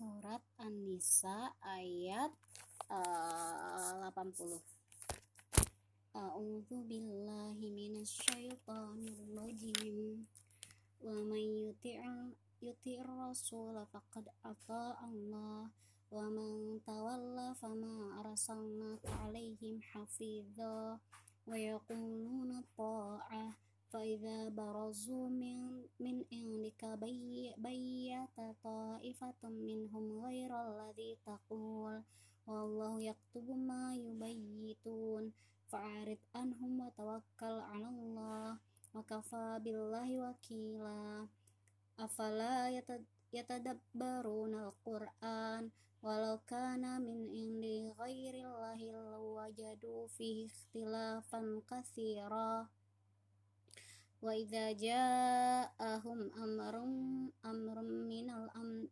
Surat An-Nisa ayat uh, 80 A'udzu billahi minasyaitonir rajim Wa man yuti'ir yuti'ir rasul faqad ata Allah. Wa man tawalla fama arsalnaka alaihim hafidha. Wa yaquluna ta'ah فإذا برزوا من, من عندك بي بيت طائفة منهم غير الذي تقول والله يكتب ما يبيتون فأعرض عنهم وتوكل على الله وكفى بالله وكيلا أفلا يتدبرون القرآن ولو كان من عند غير الله لوجدوا فيه اختلافا كثيرا وإذا جاءهم أمر أمر من الأمن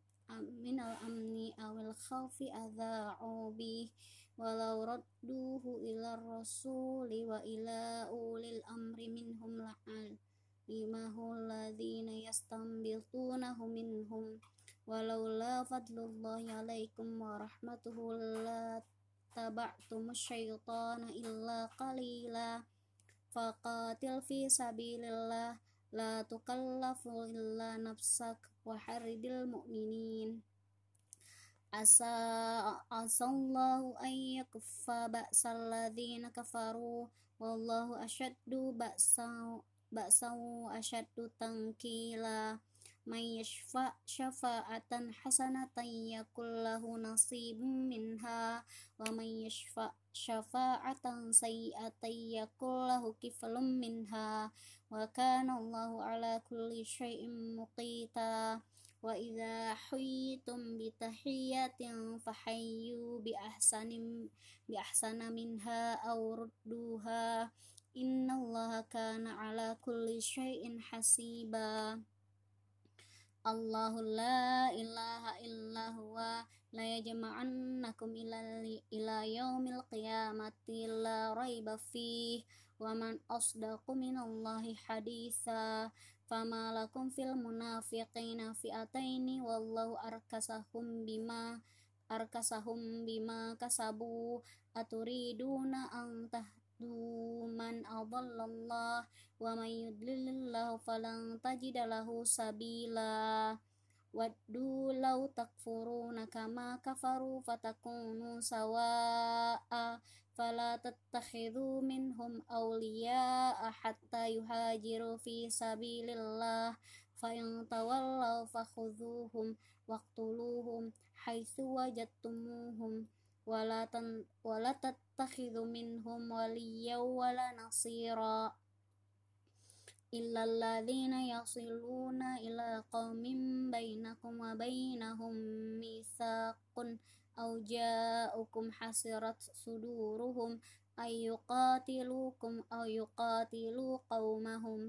من الأمن أو الخوف أذاعوا به ولو ردوه إلى الرسول وإلى أولي الأمر منهم لعلمه الذين يستنبطونه منهم ولولا فضل الله عليكم ورحمته لاتبعتم الشيطان إلا قليلا faqatil fi sabilillah la tukallafu illa nafsak wa haridil mu'minin. Asa asallahu an yakuffa ba'sal ladzina kafaru wallahu asyaddu ba'sa ba'sahu asyaddu tankila may yashfa syafa'atan hasanatan yakul lahu nasibun minha wa may yashfa syafa'atan sayyi'atan yakul lahu minha wa kana Allahu ala kulli syai'in muqita. Wa idza huyitum bi tahiyatin fahayyu bi ahsanin bi ahsana minha aw rudduha. Innallaha kana ala kulli syai'in hasiba Allahu la ilaha illa huwa la yajma'annakum ila ila yaumil qiyamati la raiba fih wa man asdaqu minallahi haditha fama lakum fil munafiqina fi'ataini wallahu arkasahum bima arkasahum bima kasabu aturiduna an man adallallah wa man yudlilillahu falan tajida lahu sabila. Waddu law takfuruna kama kafaru fatakunu sawa'a fala tattakhidhu minhum awliya'a hatta yuhajiru fi sabilillah. Fa in tawallaw fakhudhuhum waqtuluhum haitsu wajadtumuhum ولا, تن ولا تتخذ منهم وليا ولا نصيرا. إلا الذين يصلون إلى قوم بينكم وبينهم ميثاق أو جاءكم حسرت صدورهم أن يقاتلوكم أو يقاتلوا قومهم.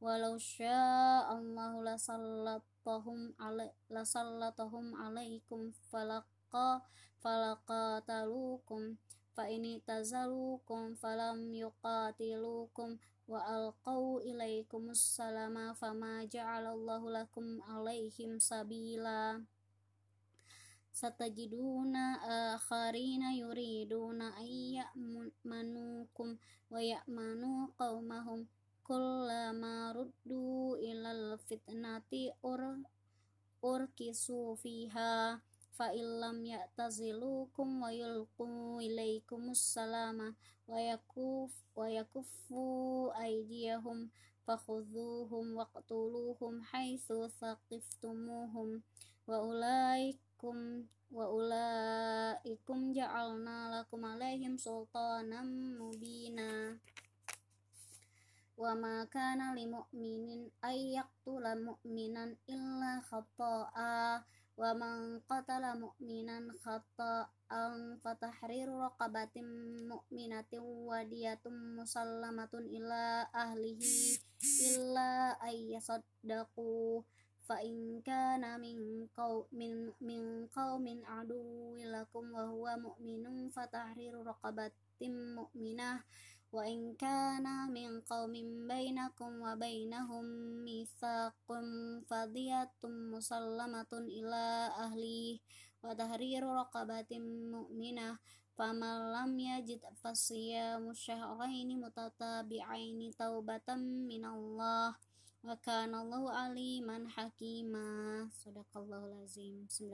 ولو شاء الله لسلطهم, علي لسلطهم عليكم فلق falaq falaqa falaqatalukum fa ini tazalukum falam yuqatilukum wa alqau ilaikumus salama fama ja'alallahu lakum alaihim sabila. Satajiduna akharina yuriduna ayyamanukum wa ya'manu qaumahum kullama ruddu ilal fitnati ur urkisu fiha fa illam ya'tazilukum wa yulqu ilaikumus salama wa yakuf wa yakuffu aydiyahum fakhudhuhum waqtuluhum haitsu saqiftumuhum wa ulaikum wa ulaikum ja'alna lakum alaihim sultanan mubina. Wa ma kana li mu'minin ay yaqtula mu'minan illa khata'a wa man qatala mu'minan khata'an fatahriru raqabatin mu'minatin wadiyatun musallamatun ila ahlihi illa ayyasaddaqu fa in kana min qaw min min qaumin aduwwin lakum wa huwa mu'minun fatahriru raqabatin mu'minah kana min qaumin bainakum wa bainahum mitsaqun fadiyatun musallamatun ila ahli wa tahriru raqabatin mu'minah faman lam yajid fasiyamu syahraini mutatabi'aini taubatan minallah wa kana Allahu aliman hakima. Sadaqallahul azim